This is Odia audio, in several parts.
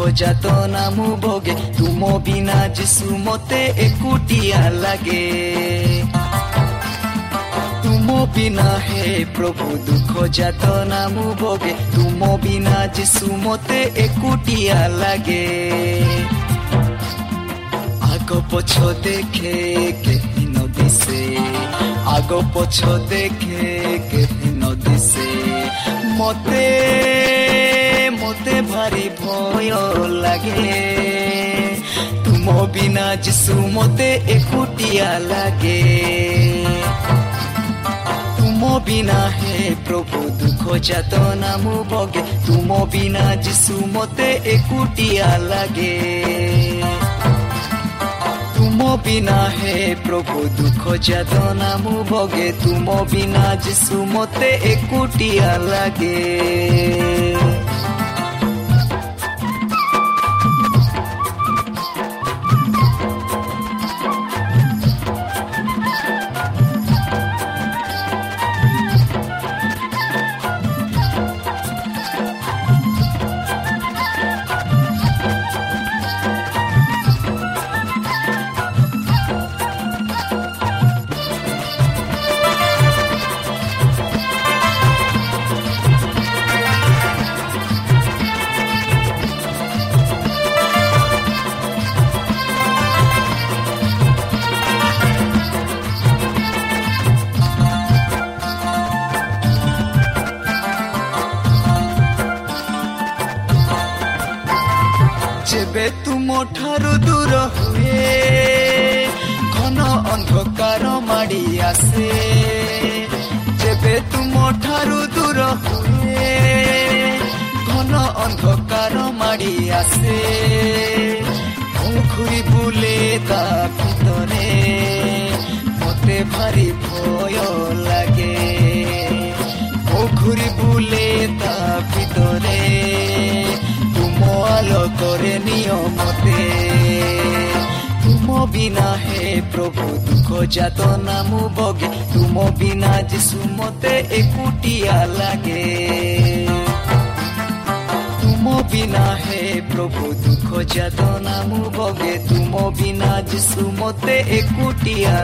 ପ୍ରଭୁ ଦୁଃଖ ଯାତନା ମୁଁ ଭୋଗେ ତୁମ ବିନା ଯୀଶୁ ମତେ ଏକୁଟିଆ ଲାଗେ ତୁମ ବିନା ହେ ପ୍ରଭୁ ଦୁଃଖ ଯାତନା ମୁଁ ଭୋଗେ ତୁମ ବିନା ଯୀଶୁ ମତେ ଏକୁଟିଆ ଲାଗେ ଆଗ ପଛ ଦେଖେ କେହି ନ ଦିଶେ ଆଗ ପଛ ଦେଖେ କେହି ନ ଦିଶେ ମତେ ମତେ ଭାରି ଭୟ ଲାଗେ ତୁମ ବିନା ଯିଶୁ ମତେ ଏକୁଟିଆ ଲାଗେ ତୁମ ବିନା ହେ ପ୍ରଭୁ ଦୁଃଖ ଯାତନା ମୁଁ ଭୋଗେ ତୁମ ବିନା ଯିଶୁ ମତେ ଏକୁଟିଆ ଲାଗେ ତୁମ ବିନା ହେ ପ୍ରଭୁ ଦୁଃଖ ଯାତନା ମୁଁ ଭୋଗେ ତୁମ ବିନା ଯିଶୁ ମତେ ଏକୁଟିଆ ଅନ୍ଧକାର ମାଡ଼ି ଆସେ ଘୁରି ବୁଲେ ତା ଭିତରେ ମତେ ଭାରି ଭୟ ଲାଗେ ଘୁରି ବୁଲେ ତା ଭିତରେ ତୁମ ଆଲୋକରେ ନିୟମତେ ତୁମ ବିନା ହେ ପ୍ରଭୁ ଦୁଃଖ ଯାତନା ମୁଁ ଭୋଗେ ତୁମ ବିନା ଯିଶୁ ମତେ ଏକୁଟିଆ ଲାଗେ ତୁମ ବିନା ହେ ପ୍ରଭୁ ଦୁଃଖ ଯାତନା ମୁଁ ଭୋଗେ ତୁମ ବିନା ଯିଶୁ ମତେ ଏକୁଟିଆ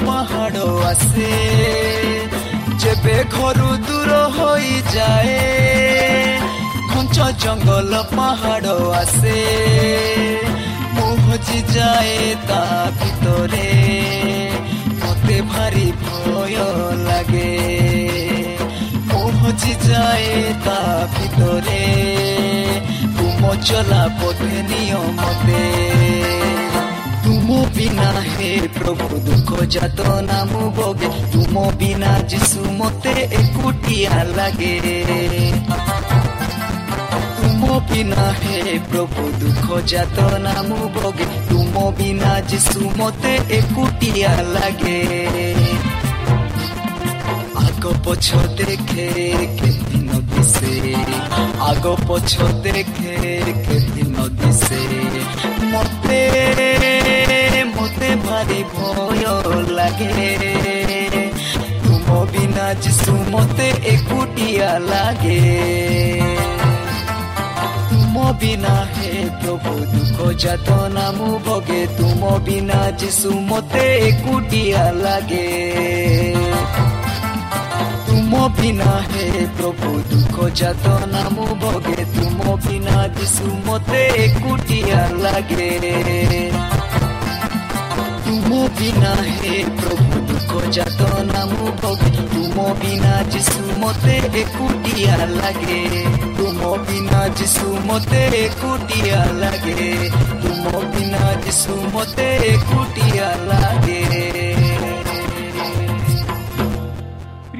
পাহাড়ও আসে যেবে ঘরু দূর হয়ে যায় ঘঞ্চ জঙ্গল পাহাড় আসে মুহজি যায় তা ভিতরে মতে ভারি ভয় লাগে মুহজি যায় তা ভিতরে কুম চলা পথে নিয়মতে ତୁମ ବିନା ହେ ପ୍ରଭୁ ଦୁଃଖ ଜାତ ନାମ ଭୋଗେ ତୁମ ବିନା ଯିଶୁ ମତେ ଏକୁଟିଆ ଲାଗେ ତୁମ ବିନା ହେ ପ୍ରଭୁ ଦୁଃଖ ଜାତ ନାମ ଭୋଗେ ତୁମ ବିନା ଯିଶୁ ମତେ ଏକୁଟିଆ ଲାଗେ ଆଗ ପଛ ଦେଖେ କେମିତି ନ ଦିଶେ ଆଗ ପଛ ଦେଖେ କେମିତି ନ ଦିଶେ ମତେ ମତେ ଭାରି ଭୟ ଲାଗେ ତୁମ ବିନା ଯିଶୁ ମତେ ଏକୁଟିଆ ଲାଗେ ତୁମ ବିନା ହେ ପ୍ରଭୁ ଦୁଃଖ ଜାତ ନାମ ଭୋଗେ ତୁମ ବିନା ଯିଶୁ ମତେ ଏକୁଟିଆ ଲାଗେ ତୁମ ବିନା ହେ ପ୍ରଭୁ ଦୁଃଖ ଜାତ ନାମ ଭୋଗେ ତୁମ ବିନା ଯିଶୁ ମତେ ଏକୁଟିଆ ଲାଗେ ତୁମ ବିନା ହେ ପ୍ରଭୁ ଦୁଃଖ ଜାତ ନାମ ଭୋଗେ ତୁମ ବିନା ଯିଶୁ ମତେ ଏକୁଟିଆ ଲାଗେ ତୁମ ବିନା ଯିଶୁ ମତେ ଏକୁଟିଆ ଲାଗେ ତୁମ ବିନା ଯିଶୁ ମତେ ଏକୁଟିଆ ଲାଗେ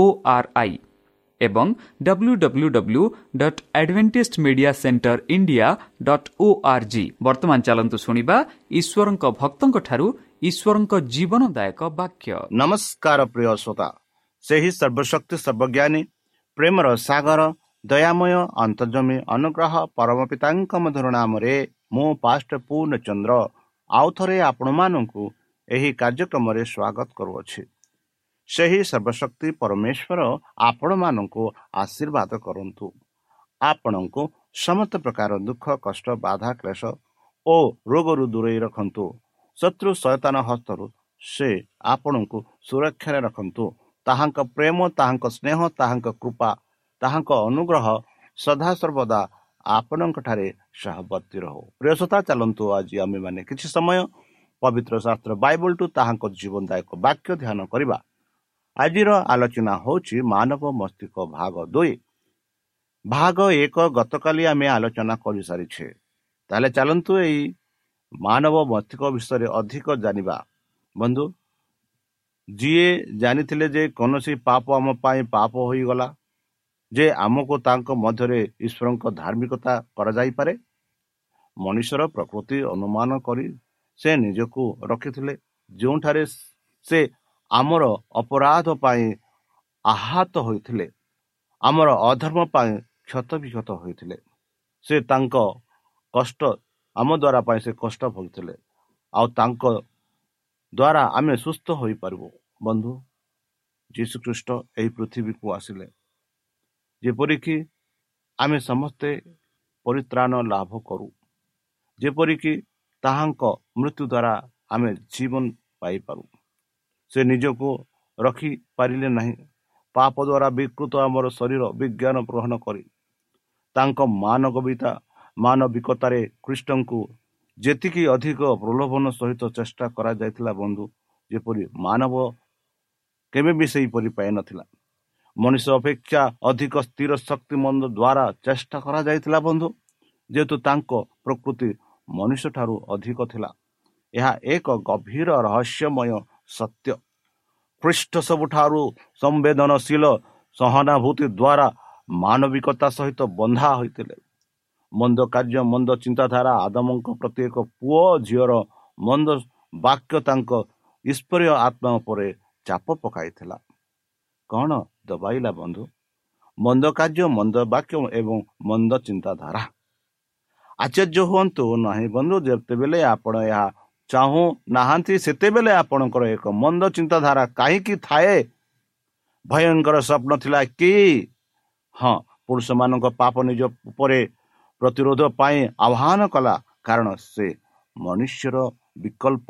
ଓ ଆର୍ ଆଇ ଏବଂ W W W dot Adventist media centre India dot O R G ବର୍ତ୍ତମାନ ଚାଲନ୍ତୁ ଶୁଣିବା ଈଶ୍ୱରଙ୍କ ଭକ୍ତଙ୍କଠାରୁ ଈଶ୍ୱରଙ୍କ ଜୀବନଦାୟକ ବାକ୍ୟ। ନମସ୍କାର ପ୍ରିୟ ଶ୍ରୋତା। ସେହି ସର୍ବଶକ୍ତି ସର୍ବଜ୍ଞାନୀ ପ୍ରେମର ସାଗର ଦୟାମୟ ଅନ୍ତର୍ଜମୀ ଅନୁଗ୍ରହ ପରମ ପିତାଙ୍କ ମଧୁର ନାମରେ ମୁଁ ପାଷ୍ଟ ପୂର୍ଣ୍ଣଚନ୍ଦ୍ର। ଆଉ ଥରେ ଆପଣମାନଙ୍କୁ ଏହି କାର୍ଯ୍ୟକ୍ରମରେ ସ୍ୱାଗତ କରୁଅଛି। ସେହି ସର୍ବଶକ୍ତି ପରମେଶ୍ୱର ଆପଣମାନଙ୍କୁ ଆଶୀର୍ବାଦ କରନ୍ତୁ। ଆପଣଙ୍କୁ ସମସ୍ତ ପ୍ରକାର ଦୁଃଖ କଷ୍ଟ ବାଧା କ୍ଲେଶ ଓ ରୋଗରୁ ଦୂରେଇ ରଖନ୍ତୁ। ଶତ୍ରୁ ସୟତାନ ହସ୍ତରୁ ସେ ଆପଣଙ୍କୁ ସୁରକ୍ଷାରେ ରଖନ୍ତୁ। ତାହାଙ୍କ ପ୍ରେମ ତାହାଙ୍କ ସ୍ନେହ ତାହାଙ୍କ କୃପା ତାହାଙ୍କ ଅନୁଗ୍ରହ ସଦାସର୍ବଦା ଆପଣଙ୍କଠାରେ ସହବର୍ତ୍ତୀ ରହୁ। ପ୍ରିୟସତା ଚାଲନ୍ତୁ ଆଜି ଆମେମାନେ କିଛି ସମୟ ପବିତ୍ର ଶାସ୍ତ୍ର ବାଇବଲଠୁ ତାହାଙ୍କ ଜୀବନଦାୟକ ବାକ୍ୟ ଧ୍ୟାନ କରିବା। ଆଜିର ଆଲୋଚନା ହେଉଛି ମାନବ ମସ୍ତିଷ୍କ ଭାଗ ଦୁଇ। ଭାଗ ଏକ ଗତକାଲି ଆମେ ଆଲୋଚନା କରିସାରିଛେ। ତାହେଲେ ଚାଲନ୍ତୁ ଏଇ ମାନବ ମସ୍ତିଷ୍କ ବିଷୟରେ ଅଧିକ ଜାଣିବା। ବନ୍ଧୁ ଯିଏ ଜାଣିଥିଲେ ଯେ କୌଣସି ପାପ ଆମ ପାଇଁ ପାପ ହୋଇଗଲା ଯେ ଆମକୁ ତାଙ୍କ ମଧ୍ୟରେ ଈଶ୍ୱରଙ୍କ ଧାର୍ମିକତା କରାଯାଇପାରେ ମଣିଷର ପ୍ରକୃତି ଅନୁମାନ କରି ସେ ନିଜକୁ ରଖିଥିଲେ। ଯେଉଁଠାରେ ସେ ଆମର ଅପରାଧ ପାଇଁ ଆହତ ହୋଇଥିଲେ ଆମର ଅଧର୍ମ ପାଇଁ କ୍ଷତ ବିକ୍ଷତ ହୋଇଥିଲେ। ସେ ତାଙ୍କ କଷ୍ଟ ଆମ ଦ୍ୱାରା ପାଇଁ ସେ କଷ୍ଟ ଭୋଗିଥିଲେ। ଆଉ ତାଙ୍କ ଦ୍ୱାରା ଆମେ ସୁସ୍ଥ ହୋଇପାରିବୁ। ବନ୍ଧୁ ଯୀଶୁଖ୍ରୀଷ୍ଟ ଏହି ପୃଥିବୀକୁ ଆସିଲେ। ଯେପରିକି ଆମେ ସମସ୍ତେ ପରିତ୍ରାଣ ଲାଭ କରୁ। ଯେପରିକି ତାହାଙ୍କ ମୃତ୍ୟୁ ଦ୍ୱାରା ଆମେ ଜୀବନ ପାଇପାରୁ। ସେ ନିଜକୁ ରଖିପାରିଲେ ନାହିଁ। ପାପ ଦ୍ୱାରା ବିକୃତ ଆମର ଶରୀର ବିଜ୍ଞାନ ଗ୍ରହଣ କରି। ତାଙ୍କ ମାନବିକତା ମାନବିକତାରେ ଖ୍ରୀଷ୍ଟଙ୍କୁ ଯେତିକି ଅଧିକ ପ୍ରଲୋଭନ ସହିତ ଚେଷ୍ଟା କରାଯାଇଥିଲା ବନ୍ଧୁ ଯେପରି ମାନବ କେବେ ବି ସେହିପରି ପାଇନଥିଲା ମଣିଷ ଅପେକ୍ଷା ଅଧିକ ସ୍ଥିର ଶକ୍ତି ମନ୍ଦ ଦ୍ୱାରା ଚେଷ୍ଟା କରାଯାଇଥିଲା ବନ୍ଧୁ ଯେହେତୁ ତାଙ୍କ ପ୍ରକୃତି ମଣିଷ ଠାରୁ ଅଧିକ ଥିଲା। ଏହା ଏକ ଗଭୀର ରହସ୍ୟମୟ ସତ୍ୟ। ଖ୍ରୀଷ୍ଟ ସବୁଠାରୁ ସମ୍ବେଦନଶୀଳ ସହାନୁଭୂତି ଦ୍ୱାରା ମାନବିକତା ସହିତ ବନ୍ଧା ହୋଇଥିଲେ। ମନ୍ଦ କାର୍ଯ୍ୟ ମନ୍ଦ ଚିନ୍ତାଧାରା ଆଦମଙ୍କ ପ୍ରତି ଏକ ପୁଅ ଝିଅର ମନ୍ଦ ବାକ୍ୟ ତାଙ୍କ ଈଶ୍ୱରୀୟ ଆତ୍ମା ଉପରେ ଚାପ ପକାଇଥିଲା। କ'ଣ ଦବାଇଲା ବନ୍ଧୁ? ମନ୍ଦ କାର୍ଯ୍ୟ ମନ୍ଦ ବାକ୍ୟ ଏବଂ ମନ୍ଦ ଚିନ୍ତାଧାରା। ଆଶ୍ଚର୍ଯ୍ୟ ହୁଅନ୍ତୁ ନାହିଁ ବନ୍ଧୁ ଯେତେବେଳେ ଆପଣ ଏହା ଚାହୁଁ ନାହାନ୍ତି ସେତେବେଳେ ଆପଣଙ୍କର ଏକ ମନ୍ଦ ଚିନ୍ତାଧାରା କାହିଁକି ଥାଏ? ଭୟଙ୍କର ସ୍ୱପ୍ନ ଥିଲା କି? ହଁ ପୁରୁଷମାନଙ୍କ ପାପ ନିଜ ଉପରେ ପ୍ରତିରୋଧ ପାଇଁ ଆହ୍ୱାନ କଲା କାରଣ ସେ ମନୁଷ୍ୟର ବିକଳ୍ପ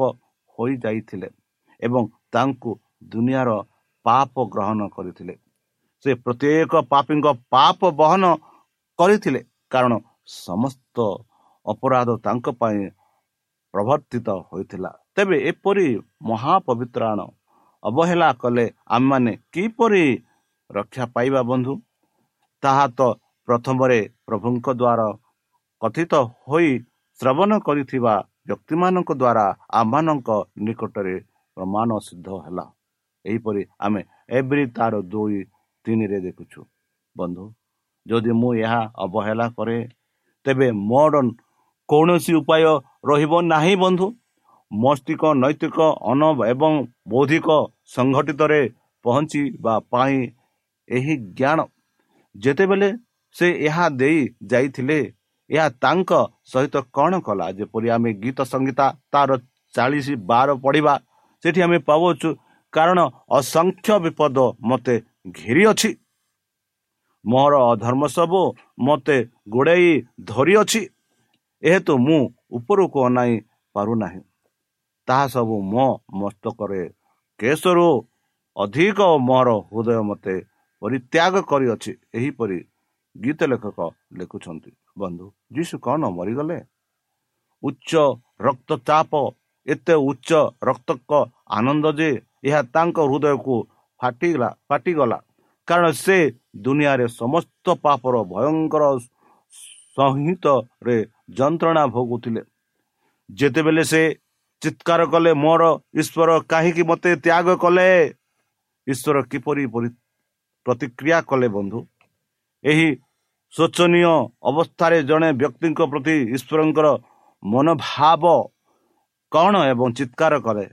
ହୋଇଯାଇଥିଲେ ଏବଂ ତାଙ୍କୁ ଦୁନିଆର ପାପ ଗ୍ରହଣ କରିଥିଲେ। ସେ ପ୍ରତ୍ୟେକ ପାପୀଙ୍କ ପାପ ବହନ କରିଥିଲେ କାରଣ ସମସ୍ତ ଅପରାଧ ତାଙ୍କ ପାଇଁ ପ୍ରବର୍ତ୍ତିତ ହୋଇଥିଲା। ତେବେ ଏପରି ମହାପବିତ୍ରାଣ ଅବହେଳା କଲେ ଆମେମାନେ କିପରି ରକ୍ଷା ପାଇବା ବନ୍ଧୁ? ତାହା ତ ପ୍ରଥମରେ ପ୍ରଭୁଙ୍କ ଦ୍ୱାରା କଥିତ ହୋଇ ଶ୍ରବଣ କରିଥିବା ବ୍ୟକ୍ତିମାନଙ୍କ ଦ୍ୱାରା ଆମମାନଙ୍କ ନିକଟରେ ପ୍ରମାଣ ସିଦ୍ଧ ହେଲା। ଏହିପରି ଆମେ ଏଭ୍ରି ତାର ଦୁଇ ତିନିରେ ଦେଖୁଛୁ। ବନ୍ଧୁ ଯଦି ମୁଁ ଏହା ଅବହେଳା କରେ ତେବେ ମୋର କୌଣସି ଉପାୟ ରହିବ ନାହିଁ ବନ୍ଧୁ। ମସ୍ତିକ ନୈତିକ ଅନ ଏବଂ ବୌଦ୍ଧିକ ସଂଗଠିତରେ ପହଞ୍ଚିବା ପାଇଁ ଏହି ଜ୍ଞାନ ଯେତେବେଳେ ସେ ଏହା ଦେଇ ଯାଇଥିଲେ ଏହା ତାଙ୍କ ସହିତ କ'ଣ କଲା? ଯେପରି ଆମେ ଗୀତ ସଂଗୀତା ତାର ଚାଳିଶ ବାର ପଢ଼ିବା ସେଠି ଆମେ ପାଉଛୁ କାରଣ ଅସଂଖ୍ୟ ବିପଦ ମୋତେ ଘେରି ଅଛି ମୋର ଅଧର୍ମ ସବୁ ମୋତେ ଗୋଡ଼େଇ ଧରିଅଛି। ଏହେତୁ ମୁଁ ଉପରକୁ ଅନାଇ ପାରୁନାହିଁ। ତାହା ସବୁ ମୋ ମସ୍ତକରେ କେଶରୁ ଅଧିକ ମୋର ହୃଦୟ ମୋତେ ପରିତ୍ୟାଗ କରିଅଛି। ଏହିପରି ଗୀତ ଲେଖକ ଲେଖୁଛନ୍ତି। ବନ୍ଧୁ ଯୀଶୁ କ'ଣ ମରିଗଲେ? ଉଚ୍ଚ ରକ୍ତଚାପ ଏତେ ଉଚ୍ଚ ରକ୍ତକ ଆନନ୍ଦ ଯେ ଏହା ତାଙ୍କ ହୃଦୟକୁ ଫାଟିଗଲା ଫାଟିଗଲା। କାରଣ ସେ ଦୁନିଆରେ ସମସ୍ତ ପାପର ଭୟଙ୍କର ସଂହିତରେ ଯନ୍ତ୍ରଣା ଭୋଗୁଥିଲେ। ଯେତେବେଳେ ସେ ଚିତ୍କାର କଲେ ମୋର ଈଶ୍ୱର କାହିଁକି ମୋତେ ତ୍ୟାଗ କଲେ? ଈଶ୍ୱର କିପରି ପ୍ରତିକ୍ରିୟା କଲେ ବନ୍ଧୁ। ଏହି ଶୋଚନୀୟ ଅବସ୍ଥାରେ ଜଣେ ବ୍ୟକ୍ତିଙ୍କ ପ୍ରତି ଈଶ୍ୱରଙ୍କର ମନୋଭାବ କ'ଣ? ଏବଂ ଚିତ୍କାର କରେ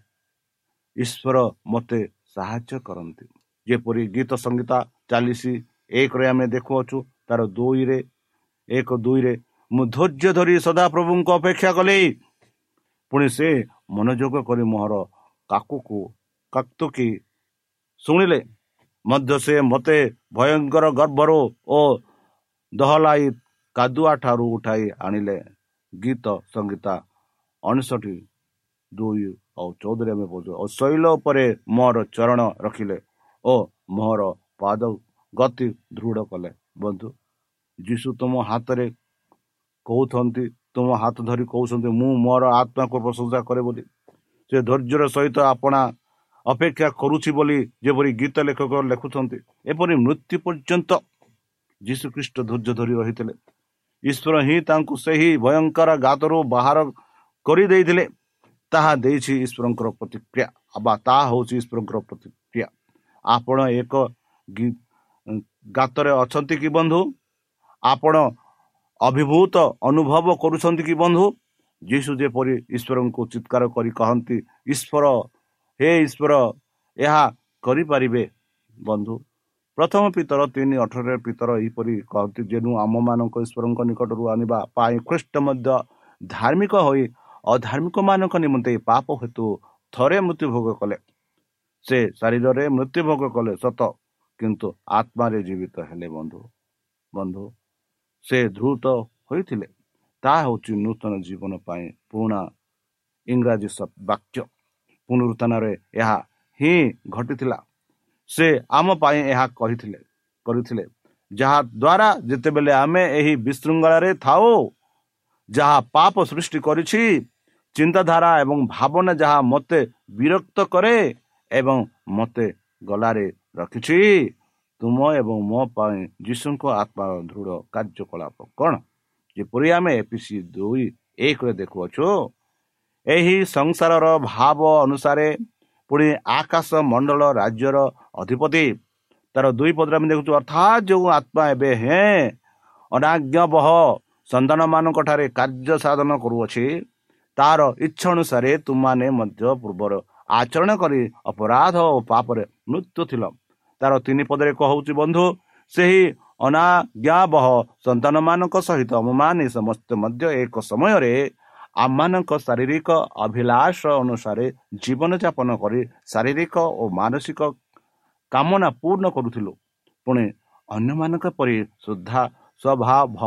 ଈଶ୍ୱର ମୋତେ ସାହାଯ୍ୟ କରନ୍ତି। ଯେପରି ଗୀତ ସଙ୍ଗୀତ ଚାଲିସି ଏକରେ ଆମେ ଦେଖୁଅଛୁ ତାର ଦୁଇରେ ଏକ ଦୁଇରେ। ମୁଁ ଧୈର୍ଯ୍ୟ ଧରି ସଦାପ୍ରଭୁଙ୍କ ଅପେକ୍ଷା କଲି। ପୁଣି ସେ ମନୋଯୋଗ କରି ମୋହର କାକୁକୁ କାକ୍ତୁକି ଶୁଣିଲେ। ମଧ୍ୟ ସେ ମୋତେ ଭୟଙ୍କର ଗର୍ଭରୁ ଓ ଦହଲାଇ କାଦୁଆ ଠାରୁ ଉଠାଇ ଆଣିଲେ। ଗୀତ ସଙ୍ଗୀତା ଅଣଷଠି ଦୁଇ ଆଉ ଚଉଦରେ ଆମେ ପଢ଼ୁଛୁ ଓ ଶୈଳ ଉପରେ ମୋର ଚରଣ ରଖିଲେ। ଓ ମୋର ପାଦ ଗତି ଦୃଢ଼ କଲେ। ବନ୍ଧୁ ଯୀଶୁ ତୁମ ହାତରେ କହୁଛନ୍ତି ତୁମ ହାତ ଧରି କହୁଛନ୍ତି ମୁଁ ମୋର ଆତ୍ମାକୁ ପ୍ରଶଂସା କରେ ବୋଲି। ସେ ଧୈର୍ଯ୍ୟର ସହିତ ଆପଣା ଅପେକ୍ଷା କରୁଛି ବୋଲି ଯେପରି ଗୀତ ଲେଖକ ଲେଖୁଛନ୍ତି ଏପରି ମୃତ୍ୟୁ ପର୍ଯ୍ୟନ୍ତ ଯୀଶୁ ଖ୍ରୀଷ୍ଟ ଧୈର୍ଯ୍ୟ ଧରି ରହିଥିଲେ। ଈଶ୍ୱର ହିଁ ତାଙ୍କୁ ସେହି ଭୟଙ୍କର ଗାତରୁ ବାହାର କରିଦେଇଥିଲେ। ତାହା ଦେଇଛି ଈଶ୍ୱରଙ୍କର ପ୍ରତିକ୍ରିୟା। ବା ତାହା ହେଉଛି ଈଶ୍ୱରଙ୍କର ପ୍ରତିକ୍ରିୟା। ଆପଣ ଏକ ଗାତରେ ଅଛନ୍ତି କି ବନ୍ଧୁ? ଆପଣ ଅଭିଭୂତ ଅନୁଭବ କରୁଛନ୍ତି କି ବନ୍ଧୁ? ଯୀଶୁ ଯେପରି ଈଶ୍ୱରଙ୍କୁ ଚିତ୍କାର କରି କହନ୍ତି ଈଶ୍ୱର ହେ ଈଶ୍ୱର ଏହା କରିପାରିବେ? ବନ୍ଧୁ ପ୍ରଥମ ପିତର ତିନି ଅଠରରେ ପିତର ଏହିପରି କହନ୍ତି ଯେନୁ ଆମମାନଙ୍କ ଈଶ୍ୱରଙ୍କ ନିକଟରୁ ଆଣିବା ପାଇଁ ଖ୍ରୀଷ୍ଟ ମଧ୍ୟ ଧାର୍ମିକ ହୋଇ ଅଧାର୍ମିକମାନଙ୍କ ନିମନ୍ତେ ପାପ ହେତୁ ଥରେ ମୃତ୍ୟୁଭୋଗ କଲେ। ସେ ଶରୀରରେ ମୃତ୍ୟୁଭୋଗ କଲେ ସତ କିନ୍ତୁ ଆତ୍ମାରେ ଜୀବିତ ହେଲେ ବନ୍ଧୁ ବନ୍ଧୁ ସେ ଧୃତ ହୋଇଥିଲେ ତାହା ହେଉଛି ନୂତନ ଜୀବନ ପାଇଁ ପୁରୁଣା ଇଂରାଜୀ ବାକ୍ୟ ପୁନରୁତ୍ଥାନରେ ଏହା ହିଁ ଘଟିଥିଲା। ସେ ଆମ ପାଇଁ ଏହା କହିଥିଲେ କରିଥିଲେ। ଯାହା ଦ୍ୱାରା ଯେତେବେଳେ ଆମେ ଏହି ବିଶୃଙ୍ଖଳାରେ ଥାଉ ଯାହା ପାପ ସୃଷ୍ଟି କରିଛି ଚିନ୍ତାଧାରା ଏବଂ ଭାବନା ଯାହା ମୋତେ ବିରକ୍ତ କରେ ଏବଂ ମୋତେ ଗଲାରେ ରଖିଛି। ତୁମ ଏବଂ ମୋ ପାଇଁ ଯୀଶୁଙ୍କ ଆତ୍ମାର ଦୃଢ଼ କାର୍ଯ୍ୟକଳାପ କ'ଣ? ଯେପରି ଆମେ ଏପିସି ଦୁଇ ଏକରେ ଦେଖୁଅଛୁ ଏହି ସଂସାରର ଭାବ ଅନୁସାରେ ପୁଣି ଆକାଶ ମଣ୍ଡଳ ରାଜ୍ୟର ଅଧିପତି। ତାର ଦୁଇ ପଦରେ ଆମେ ଦେଖୁଛୁ ଅର୍ଥାତ୍ ଯେଉଁ ଆତ୍ମା ଏବେ ହେଁ ଅନାଜ୍ଞ ବହ ସନ୍ତାନମାନଙ୍କ ଠାରେ କାର୍ଯ୍ୟ ସାଧନ କରୁଅଛି ତାର ଇଚ୍ଛା ଅନୁସାରେ ତୁମାନେ ମଧ୍ୟ ପୂର୍ବର ଆଚରଣ କରି ଅପରାଧ ଓ ପାପରେ ମୃତ୍ୟୁ ଥିଲ। ତାର ତିନି ପଦରେ କହୁଛି ବନ୍ଧୁ ସେହି ଅନାଜ୍ଞାବହ ସନ୍ତାନମାନଙ୍କ ସହିତ ଆମମାନେ ସମସ୍ତେ ମଧ୍ୟ ଏକ ସମୟରେ ଆମମାନଙ୍କ ଶାରୀରିକ ଅଭିଳାଷ ଅନୁସାରେ ଜୀବନଯାପନ କରି ଶାରୀରିକ ଓ ମାନସିକ କାମନା ପୂର୍ଣ୍ଣ କରୁଥିଲୁ। ପୁଣି ଅନ୍ୟମାନଙ୍କ ପରି ସୁଦ୍ଧା ସ୍ୱଭାବ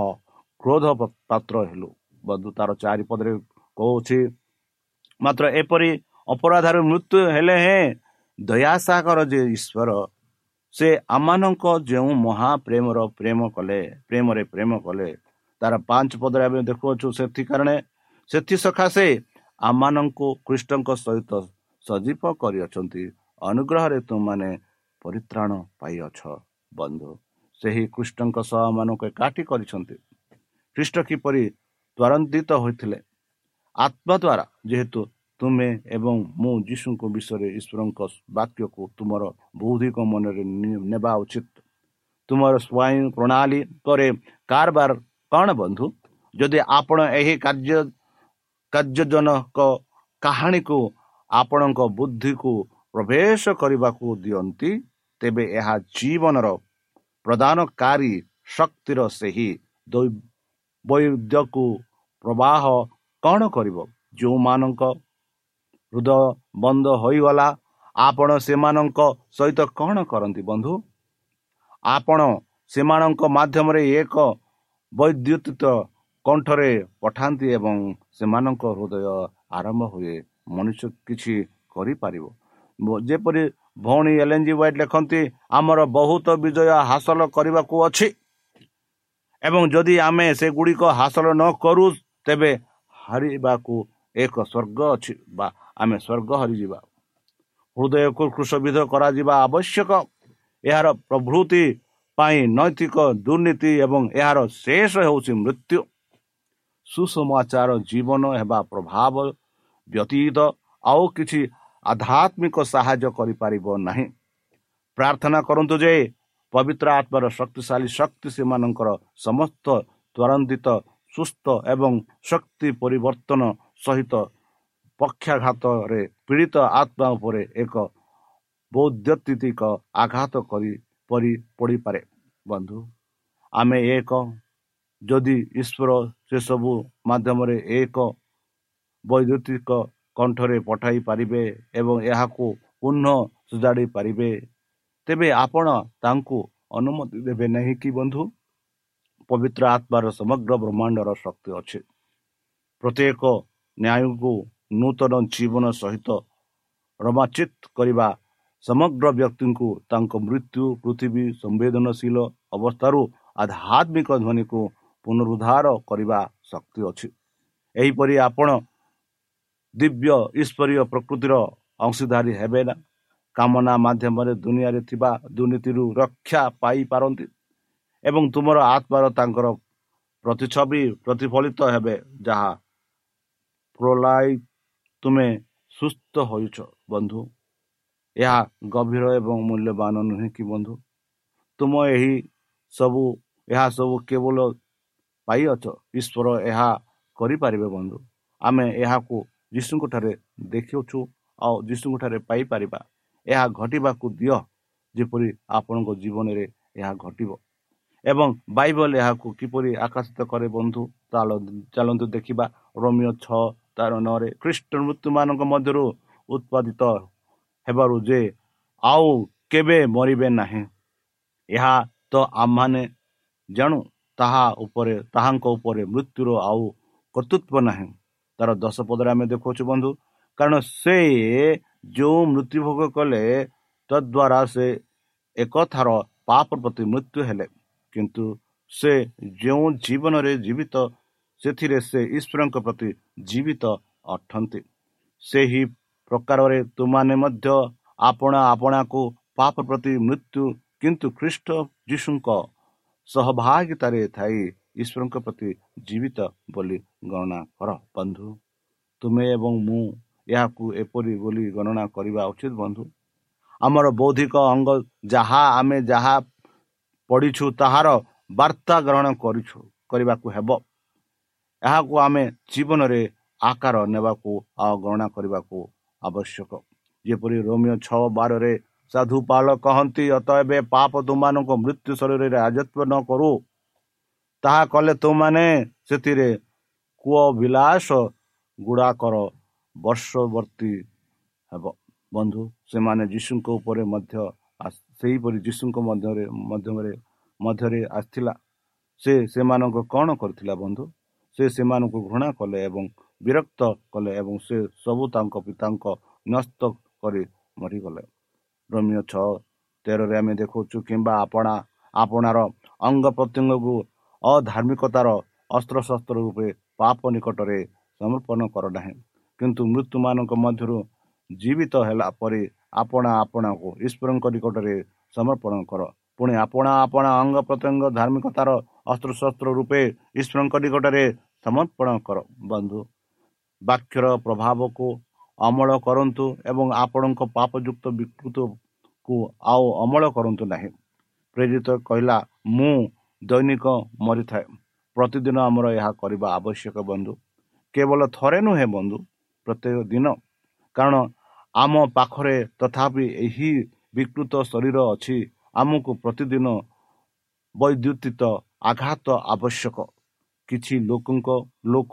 କ୍ରୋଧ ପାତ୍ର ହେଲୁ। ବନ୍ଧୁ ତାର ଚାରିପଦରେ କହୁଛି ମାତ୍ର ଏପରି ଅପରାଧରେ ମୃତ୍ୟୁ ହେଲେ ହେଁ ଦୟାସାଗର ଯେ ଈଶ୍ୱର ସେ ଆମମାନଙ୍କ ଯେଉଁ ମହାପ୍ରେମର ପ୍ରେମ କଲେ ପ୍ରେମରେ ପ୍ରେମ କଲେ ତାର ପାଞ୍ଚ ପଦରେ ଆମେ ଦେଖୁଅଛୁ ସେଥି କାରଣ ସେଥି ସକାଶେ ଆମମାନଙ୍କୁ କୃଷ୍ଣଙ୍କ ସହିତ ସଜୀବ କରିଅଛନ୍ତି ଅନୁଗ୍ରହରେ ତୁମମାନେ ପରିତ୍ରାଣ ପାଇଅଛ ବନ୍ଧୁ। ସେହି କୃଷ୍ଣଙ୍କ ସହ ମାନଙ୍କୁ ଏକାଠି କରିଛନ୍ତି। ଖ୍ରୀଷ୍ଟ କିପରି ତ୍ୱରାନ୍ୱିତ ହୋଇଥିଲେ? ଆତ୍ମା ଦ୍ୱାରା ଯେହେତୁ ତୁମେ ଏବଂ ମୁଁ ଯୀଶୁଙ୍କ ବିଷୟରେ ଈଶ୍ୱରଙ୍କ ବାକ୍ୟକୁ ତୁମର ବୌଦ୍ଧିକ ମନରେ ନେବା ଉଚିତ। ତୁମର ସ୍ୱୟଂ ପ୍ରଣାଳୀ ପରେ କାରବାର କ'ଣ ବନ୍ଧୁ? ଯଦି ଆପଣ ଏହି କାର୍ଯ୍ୟ କାର୍ଯ୍ୟଜନକ କାହାଣୀକୁ ଆପଣଙ୍କ ବୁଦ୍ଧିକୁ ପ୍ରବେଶ କରିବାକୁ ଦିଅନ୍ତି ତେବେ ଏହା ଜୀବନର ପ୍ରଦାନକାରୀ ଶକ୍ତିର ସେହି ବୈଦ୍ୟକୁ ପ୍ରବାହ କ'ଣ କରିବ? ଯେଉଁମାନଙ୍କ ହୃଦୟ ବନ୍ଦ ହୋଇଗଲା ଆପଣ ସେମାନଙ୍କ ସହିତ କ'ଣ କରନ୍ତି ବନ୍ଧୁ ଆପଣ ସେମାନଙ୍କ ମାଧ୍ୟମରେ ଏକ ବୈଦ୍ୟୁତିତ କଣ୍ଠରେ ପଠାନ୍ତି ଏବଂ ସେମାନଙ୍କ ହୃଦୟ ଆରମ୍ଭ ହୁଏ ମଣିଷ କିଛି କରିପାରିବ ଯେପରି ଭଉଣୀ ଏଲ୍ ଏନ୍ ଜି ୱାଇଟ୍ ଲେଖନ୍ତି ଆମର ବହୁତ ବିଜୟ ହାସଲ କରିବାକୁ ଅଛି। ଏବଂ ଯଦି ଆମେ ସେଗୁଡ଼ିକ ହାସଲ ନ କରୁ ତେବେ ହାରିବାକୁ ଏକ ସ୍ୱର୍ଗ ଅଛି। ବା ଆମେ ସ୍ୱର୍ଗ ହରିଯିବା ହୃଦୟକୁ କୃଷବିଧ କରାଯିବା ଆବଶ୍ୟକ। ଏହାର ପ୍ରଭୃତି ପାଇଁ ନୈତିକ ଦୁର୍ନୀତି ଏବଂ ଏହାର ଶେଷ ହେଉଛି ମୃତ୍ୟୁ। ସୁସମାଚାର ଜୀବନ ହେବା ପ୍ରଭାବ ବ୍ୟତୀତ ଆଉ କିଛି ଆଧ୍ୟାତ୍ମିକ ସାହାଯ୍ୟ କରିପାରିବ ନାହିଁ। ପ୍ରାର୍ଥନା କରନ୍ତୁ ଯେ ପବିତ୍ର ଆତ୍ମାର ଶକ୍ତିଶାଳୀ ଶକ୍ତି ସେମାନଙ୍କର ସମସ୍ତ ତ୍ୱରାନ୍ୱିତ ସୁସ୍ଥ ଏବଂ ଶକ୍ତି ପରିବର୍ତ୍ତନ ସହିତ ପକ୍ଷାଘାତରେ ପୀଡ଼ିତ ଆତ୍ମା ଉପରେ ଏକ ବୌଦ୍ଧିକ ଆଘାତ କରି ପରି ପଡ଼ିପାରେ। ବନ୍ଧୁ ଆମେ ଏକ ଯଦି ଈଶ୍ୱର ସେସବୁ ମାଧ୍ୟମରେ ଏକ ବୈଦ୍ୟୁତିକ କଣ୍ଠରେ ପଠାଇ ପାରିବେ ଏବଂ ଏହାକୁ ପୁନଃ ସୁଜାଡ଼ି ପାରିବେ ତେବେ ଆପଣ ତାଙ୍କୁ ଅନୁମତି ଦେବେ ନାହିଁ କି ବନ୍ଧୁ? ପବିତ୍ର ଆତ୍ମାର ସମଗ୍ର ବ୍ରହ୍ମାଣ୍ଡର ଶକ୍ତି ଅଛି। ପ୍ରତ୍ୟେକ ନ୍ୟାୟକୁ ନୂତନ ଜୀବନ ସହିତ ରୋମାଚିତ କରିବା ସମଗ୍ର ବ୍ୟକ୍ତିଙ୍କୁ ତାଙ୍କ ମୃତ୍ୟୁ ପୃଥିବୀ ସମ୍ବେଦନଶୀଳ ଅବସ୍ଥାରୁ ଆଧ୍ୟାତ୍ମିକ ଧ୍ୱନିକୁ ପୁନରୁଦ୍ଧାର କରିବା ଶକ୍ତି ଅଛି। ଏହିପରି ଆପଣ ଦିବ୍ୟ ଈଶ୍ୱରୀୟ ପ୍ରକୃତିର ଅଂଶୀଧାରୀ ହେବେ ନା? କାମନା ମାଧ୍ୟମରେ ଦୁନିଆରେ ଥିବା ଦୁର୍ନୀତିରୁ ରକ୍ଷା ପାଇପାରନ୍ତି ଏବଂ ତୁମର ଆତ୍ମାର ତାଙ୍କର ପ୍ରତିଛବି ପ୍ରତିଫଳିତ ହେବେ ଯାହା ପ୍ରୋଲାଇ ତୁମେ ସୁସ୍ଥ ହୋଇଛ ବନ୍ଧୁ। ଏହା ଗଭୀର ଏବଂ ମୂଲ୍ୟବାନ ନୁହେଁ କି ବନ୍ଧୁ? ତୁମ ଏହି ସବୁ ଏହା ସବୁ କେବଳ ପାଇଅଛ ଈଶ୍ୱର ଏହା କରିପାରିବେ ବନ୍ଧୁ। ଆମେ ଏହାକୁ ଯୀଶୁଙ୍କ ଠାରେ ଦେଖୁଛୁ ଆଉ ଯୀଶୁଙ୍କ ଠାରେ ପାଇପାରିବା। ଏହା ଘଟିବାକୁ ଦିଅ ଯେପରି ଆପଣଙ୍କ ଜୀବନରେ ଏହା ଘଟିବ। ଏବଂ ବାଇବଲ ଏହାକୁ କିପରି ଆକର୍ଷିତ କରେ ବନ୍ଧୁ ଚାଲନ୍ତୁ ଦେଖିବା। ରୋମିଓ ଛଅ ତାର ନରେ ଖ୍ରୀଷ୍ଟ ମୃତ୍ୟୁମାନଙ୍କ ମଧ୍ୟରୁ ଉତ୍ପାଦିତ ହେବାରୁ ଯେ ଆଉ କେବେ ମରିବେ ନାହିଁ। ଏହା ତ ଆମମାନେ ଜାଣୁ ତାହା ଉପରେ ତାହାଙ୍କ ଉପରେ ମୃତ୍ୟୁର ଆଉ କର୍ତ୍ତୃତ୍ୱ ନାହିଁ। ତାର ଦଶ ପଦରେ ଆମେ ଦେଖାଉଛୁ ବନ୍ଧୁ କାରଣ ସେ ଯେଉଁ ମୃତ୍ୟୁଭୋଗ କଲେ ତଦ୍ୱାରା ସେ ଏକଥାର ପାପ ପ୍ରତି ମୃତ୍ୟୁ ହେଲେ। କିନ୍ତୁ ସେ ଯେଉଁ ଜୀବନରେ ଜୀବିତ ସେଥିରେ ସେ ଈଶ୍ୱରଙ୍କ ପ୍ରତି ଜୀବିତ ଅଟନ୍ତି। ସେହି ପ୍ରକାରରେ ତୁମାନେ ମଧ୍ୟ ଆପଣା ଆପଣାକୁ ପାପ ପ୍ରତି ମୃତ୍ୟୁ କିନ୍ତୁ ଖ୍ରୀଷ୍ଟ ଯୀଶୁଙ୍କ ସହଭାଗିତାରେ ଥାଇ ଈଶ୍ୱରଙ୍କ ପ୍ରତି ଜୀବିତ ବୋଲି ଗଣନା କର। ବନ୍ଧୁ ତୁମେ ଏବଂ ମୁଁ ଏହାକୁ ଏପରି ବୋଲି ଗଣନା କରିବା ଉଚିତ ବନ୍ଧୁ। ଆମର ବୌଦ୍ଧିକ ଅଙ୍ଗ ଯାହା ଆମେ ଯାହା ପଢ଼ିଛୁ ତାହାର ବାର୍ତ୍ତା ଗ୍ରହଣ କରିଛୁ କରିବାକୁ ହେବ। ଏହାକୁ ଆମେ ଜୀବନରେ ଆକାର ନେବାକୁ ଆଉ ଗଣନା କରିବାକୁ ଆବଶ୍ୟକ। ଯେପରି ରୋମିଓ ଛଅ ବାରରେ ସାଧୁ ପାଲ କହନ୍ତି ଅତ ଏବେ ପାପ ତୁମମାନଙ୍କୁ ମୃତ୍ୟୁ ଶରୀରରେ ରାଜତ୍ଵ ନ କରୁ। ତାହା କଲେ ତୁମାନେ ସେଥିରେ କୂଅ ବିଳାସ ଗୁଡ଼ାକର ବର୍ଷବର୍ତ୍ତୀ ହେବ। ବନ୍ଧୁ ସେମାନେ ଯୀଶୁଙ୍କ ଉପରେ ମଧ୍ୟ ସେହିପରି ଯୀଶୁଙ୍କ ମଧ୍ୟରେ ମଧ୍ୟରେ ମଧ୍ୟରେ ଆସିଥିଲା। ସେ ସେମାନଙ୍କୁ କ'ଣ କରିଥିଲା ବନ୍ଧୁ? ସେ ସେମାନଙ୍କୁ ଘୃଣା କଲେ ଏବଂ ବିରକ୍ତ କଲେ ଏବଂ ସେ ସବୁ ତାଙ୍କ ପିତାଙ୍କ ନ୍ୟସ୍ତ କରି ମରିଗଲେ। ରୋମିଓ ଛଅ ତେରରେ ଆମେ ଦେଖାଉଛୁ କିମ୍ବା ଆପଣା ଆପଣାର ଅଙ୍ଗ ପ୍ରତ୍ୟଙ୍ଗକୁ ଅଧାର୍ମିକତାର ଅସ୍ତ୍ରଶସ୍ତ୍ର ରୂପେ ପାପ ନିକଟରେ ସମର୍ପଣ କର ନାହିଁ କିନ୍ତୁ ମୃତ୍ୟୁମାନଙ୍କ ମଧ୍ୟରୁ ଜୀବିତ ହେଲା ପରେ ଆପଣା ଆପଣାକୁ ଈଶ୍ୱରଙ୍କ ନିକଟରେ ସମର୍ପଣ କର। ପୁଣି ଆପଣା ଆପଣା ଅଙ୍ଗ ପ୍ରତ୍ୟଙ୍ଗ ଧାର୍ମିକତାର ଅସ୍ତ୍ରଶସ୍ତ୍ର ରୂପେ ଈଶ୍ୱରଙ୍କ ନିକଟରେ ସମର୍ପଣ କର ବନ୍ଧୁ ବାକ୍ୟର ପ୍ରଭାବକୁ ଅମଳ କରନ୍ତୁ ଏବଂ ଆପଣଙ୍କ ପାପଯୁକ୍ତ ବିକୃତକୁ ଆଉ ଅମଳ କରନ୍ତୁ ନାହିଁ। ପ୍ରେରିତ କହିଲା ମୁଁ ଦୈନିକ ମରିଥାଏ। ପ୍ରତିଦିନ ଆମର ଏହା କରିବା ଆବଶ୍ୟକ ବନ୍ଧୁ। କେବଳ ଥରେ ନୁହେଁ ବନ୍ଧୁ ପ୍ରତ୍ୟେକ ଦିନ। କାରଣ ଆମ ପାଖରେ ତଥାପି ଏହି ବିକୃତ ଶରୀର ଅଛି। ଆମକୁ ପ୍ରତିଦିନ ବୈଦ୍ୟୁତିତ ଆଘାତ ଆବଶ୍ୟକ। କିଛି ଲୋକଙ୍କ ଲୋକ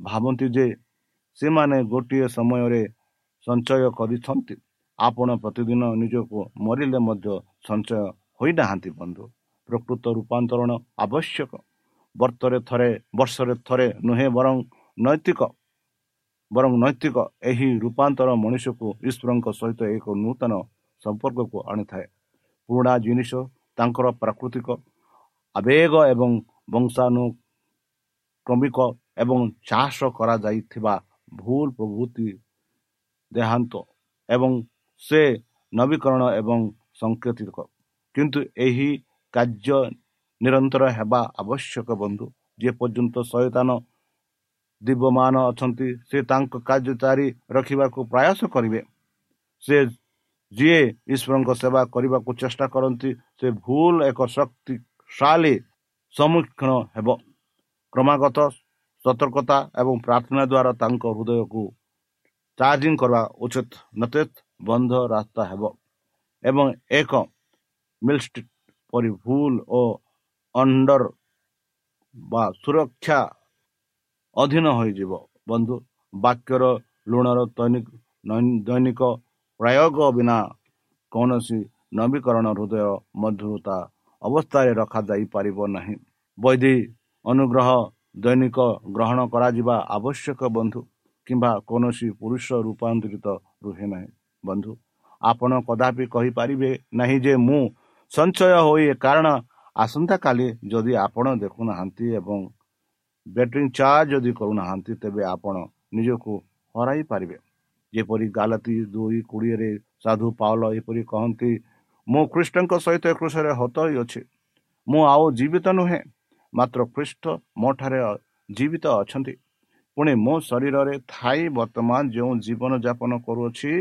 ଭାବନ୍ତି ଯେ ସେମାନେ ଗୋଟିଏ ସମୟରେ ସଞ୍ଚୟ କରିଛନ୍ତି ଆପଣ ପ୍ରତିଦିନ ନିଜକୁ ମରିଲେ ମଧ୍ୟ ସଞ୍ଚୟ ହୋଇନାହାନ୍ତି ବନ୍ଧୁ। ପ୍ରକୃତ ରୂପାନ୍ତରଣ ଆବଶ୍ୟକ। ବର୍ତ୍ତରେ ଥରେ ବର୍ଷରେ ଥରେ ନୁହେଁ ବରଂ ନୈତିକ ବରଂ ନୈତିକ ଏହି ରୂପାନ୍ତର ମଣିଷକୁ ଈଶ୍ୱରଙ୍କ ସହିତ ଏକ ନୂତନ ସମ୍ପର୍କକୁ ଆଣିଥାଏ। ପୁରୁଣା ଜିନିଷ ତାଙ୍କର ପ୍ରାକୃତିକ ଆବେଗ ଏବଂ ବଂଶାନୁକ୍ରମିକ ଏବଂ ଚାଷ କରାଯାଇଥିବା ଭୁଲ ପ୍ରଭୃତି ଦେହାନ୍ତ ଏବଂ ସେ ନବୀକରଣ ଏବଂ ସଂକେତିକ କିନ୍ତୁ ଏହି କାର୍ଯ୍ୟ ନିରନ୍ତର ହେବା ଆବଶ୍ୟକ ବନ୍ଧୁ ଯେ ପର୍ଯ୍ୟନ୍ତ ସଚେତନ ଦିବ୍ୟମାନ ଅଛନ୍ତି ସେ ତାଙ୍କ କାର୍ଯ୍ୟ ଜାରି ରଖିବାକୁ ପ୍ରୟାସ କରିବେ ସେ ଯିଏ ଈଶ୍ୱରଙ୍କ ସେବା କରିବାକୁ ଚେଷ୍ଟା କରନ୍ତି ସେ ଭୁଲ ଏକ ଶକ୍ତିଶାଳୀ ସମ୍ମୁଖୀନ ହେବ କ୍ରମାଗତ ସତର୍କତା ଏବଂ ପ୍ରାର୍ଥନା ଦ୍ୱାରା ତାଙ୍କ ହୃଦୟକୁ ଚାର୍ଜିଂ କରିବା ଉଚିତ। ନଚେତ୍ ବନ୍ଧ ରାସ୍ତା ହେବ ଏବଂ ଏକ ମିଲ୍ଷ୍ଟିଟ୍ ପରି ଭୁଲ ଓ ଅଣ୍ଡର ବା ସୁରକ୍ଷା ଅଧୀନ ହୋଇଯିବ। ବନ୍ଧୁ ବାକ୍ୟର ଲୁଣର ଦୈନିକ ପ୍ରୟୋଗ ବିନା କୌଣସି ନବୀକରଣ ହୃଦୟ ମଧୁରତା ଅବସ୍ଥାରେ ରଖାଯାଇପାରିବ ନାହିଁ। ବୈଦି ଅନୁଗ୍ରହ ଦୈନିକ ଗ୍ରହଣ କରାଯିବା ଆବଶ୍ୟକ ବନ୍ଧୁ କିମ୍ବା କୌଣସି ପୁରୁଷ ରୂପାନ୍ତରିତ ରୁହେ ନାହିଁ ବନ୍ଧୁ। ଆପଣ କଦାପି କହିପାରିବେ ନାହିଁ ଯେ ମୁଁ ସଞ୍ଚୟ ହୋଇ କାରଣ ଆସନ୍ତାକାଲି ଯଦି ଆପଣ ଦେଖୁନାହାନ୍ତି ଏବଂ ବ୍ୟାଟେରୀ ଚାର୍ଜ ଯଦି କରୁନାହାନ୍ତି ତେବେ ଆପଣ ନିଜକୁ ହରାଇ ପାରିବେ। ଯେପରି ଗାଲତି ଦୁଇ କୋଡ଼ିଏରେ ସାଧୁ ପାଉଲ ଏପରି କହନ୍ତି ମୁଁ ଖ୍ରୀଷ୍ଟଙ୍କ ସହିତ କୃଷରେ ହତ ହୋଇଅଛି ମୁଁ ଆଉ ଜୀବିତ ନୁହେଁ। ମାତ୍ର ଖ୍ରୀଷ୍ଟ ମୋ ଠାରେ ଜୀବିତ ଅଛନ୍ତି। ପୁଣି ମୋ ଶରୀରରେ ଥାଇ ବର୍ତ୍ତମାନ ଯେଉଁ ଜୀବନ ଯାପନ କରୁଅଛି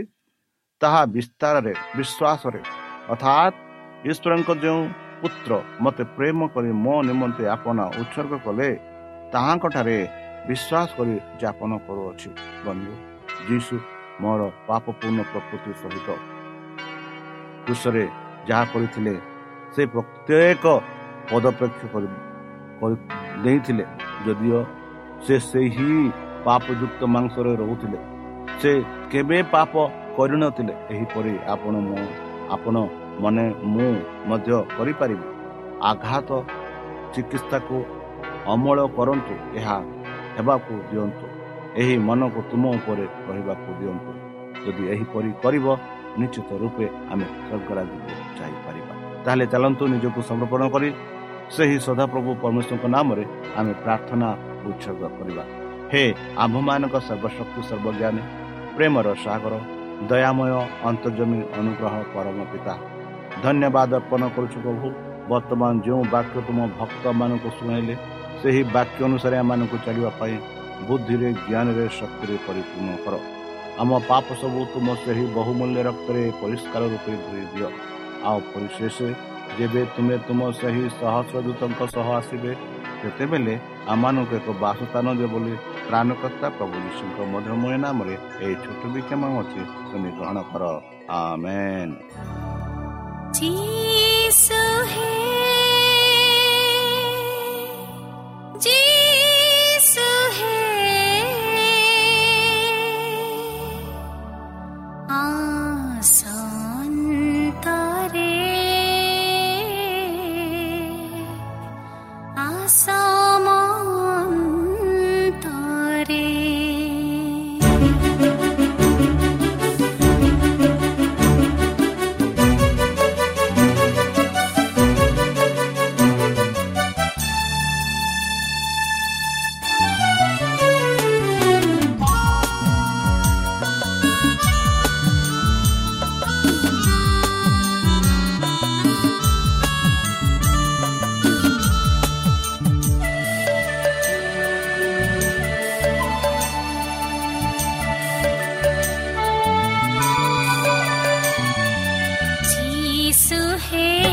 ତାହା ବିସ୍ତାରରେ ବିଶ୍ୱାସରେ ଅର୍ଥାତ୍ ଈଶ୍ୱରଙ୍କ ଯେଉଁ ପୁତ୍ର ମୋତେ ପ୍ରେମ କରି ମୋ ନିମନ୍ତେ ଆପଣ ଉତ୍ସର୍ଗ କଲେ ତାହାଙ୍କଠାରେ ବିଶ୍ୱାସ କରି ଯାପନ କରୁଅଛି। ବନ୍ଧୁ ଯୀଶୁ ମୋର ପାପପୂର୍ଣ୍ଣ ପ୍ରକୃତି ସହିତ କୃଷରେ ଯାହା କରିଥିଲେ ସେ ପ୍ରତ୍ୟେକ ପଦପେକ୍ଷ ଦେଇଥିଲେ। ଯଦିଓ ସେ ସେହି ପାପଯୁକ୍ତ ମାଂସରେ ରହୁଥିଲେ ସେ କେବେ ପାପ କରିନଥିଲେ। ଏହିପରି ଆପଣ ମୁଁ ଆପଣ ମନେ ମୁଁ ମଧ୍ୟ କରିପାରିବି। ଆଘାତ ଚିକିତ୍ସାକୁ ଅମଳ କରନ୍ତୁ ଏହା ହେବାକୁ ଦିଅନ୍ତୁ। ଏହି ମନକୁ ତୁମ ଉପରେ ରହିବାକୁ ଦିଅନ୍ତୁ। ଯଦି ଏହିପରି କରିବ ନିଶ୍ଚିତ ରୂପେ ଆମେ ସ୍ୱର୍ଗରାଜକୁ ଯାଇପାରିବା। ତାହେଲେ ଚାଲନ୍ତୁ ନିଜକୁ ସମର୍ପଣ କରି ସେହି ସଦାପ୍ରଭୁ ପରମେଶ୍ୱରଙ୍କ ନାମରେ ଆମେ ପ୍ରାର୍ଥନା ଉତ୍ସର୍ଗ କରିବା। ହେ ଆମ୍ଭମାନଙ୍କ ସର୍ବଶକ୍ତି ସର୍ବଜ୍ଞାନୀ ପ୍ରେମର ସାଗର ଦୟାମୟ ଅନ୍ତର୍ଜମୀ ଅନୁଗ୍ରହ ପରମ ପିତା। ଧନ୍ୟବାଦ ଅର୍ପଣ କରୁଛୁ ପ୍ରଭୁ ବର୍ତ୍ତମାନ ଯେଉଁ ବାକ୍ୟ ତୁମ ଭକ୍ତମାନଙ୍କୁ ଶୁଣାଇଲେ ସେହି ବାକ୍ୟ ଅନୁସାରେ ଏମାନଙ୍କୁ ଚାଲିବା ପାଇଁ ବୁଦ୍ଧିରେ ଜ୍ଞାନରେ ଶକ୍ତିରେ ପରିପୂର୍ଣ୍ଣ କର। ଆମ ପାପ ସବୁ ତୁମ ସେହି ବହୁମୂଲ୍ୟ ରକ୍ତରେ ପରିଷ୍କାର ରୂପେ ଧୋଇ ଦିଅ। ଆଉ ପରିଶେଷ ଯେବେ ତୁମେ ତୁମ ସେହି ସହସ୍ର ଦୂତଙ୍କ ସହ ଆସିବେ ସେତେବେଳେ ଆମମାନଙ୍କୁ ଏକ ବାସସ୍ଥାନ ଦିଅ ବୋଲି ତ୍ରାଣକର୍ତ୍ତା ପ୍ରଭୁ ଯୀଶୁଙ୍କ ମଧୁରମୟ ନାମରେ ଏହି ଛୋଟ ବିକ୍ଷମ ଅଛି ତୁମେ ଗ୍ରହଣ କର। ଆମେନ୍। है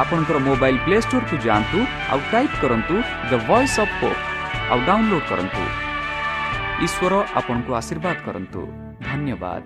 ଆପଣଙ୍କର ମୋବାଇଲ୍ ପ୍ଲେ ଷ୍ଟୋରକୁ ଯାଆନ୍ତୁ ଆଉ ଟାଇପ୍ କରନ୍ତୁ ଦ ଭଏସ୍ ଅଫ୍ ପୋପ୍ ଆଉ ଡାଉନଲୋଡ୍ କରନ୍ତୁ। ଈଶ୍ୱର ଆପଣଙ୍କୁ ଆଶୀର୍ବାଦ କରନ୍ତୁ। ଧନ୍ୟବାଦ।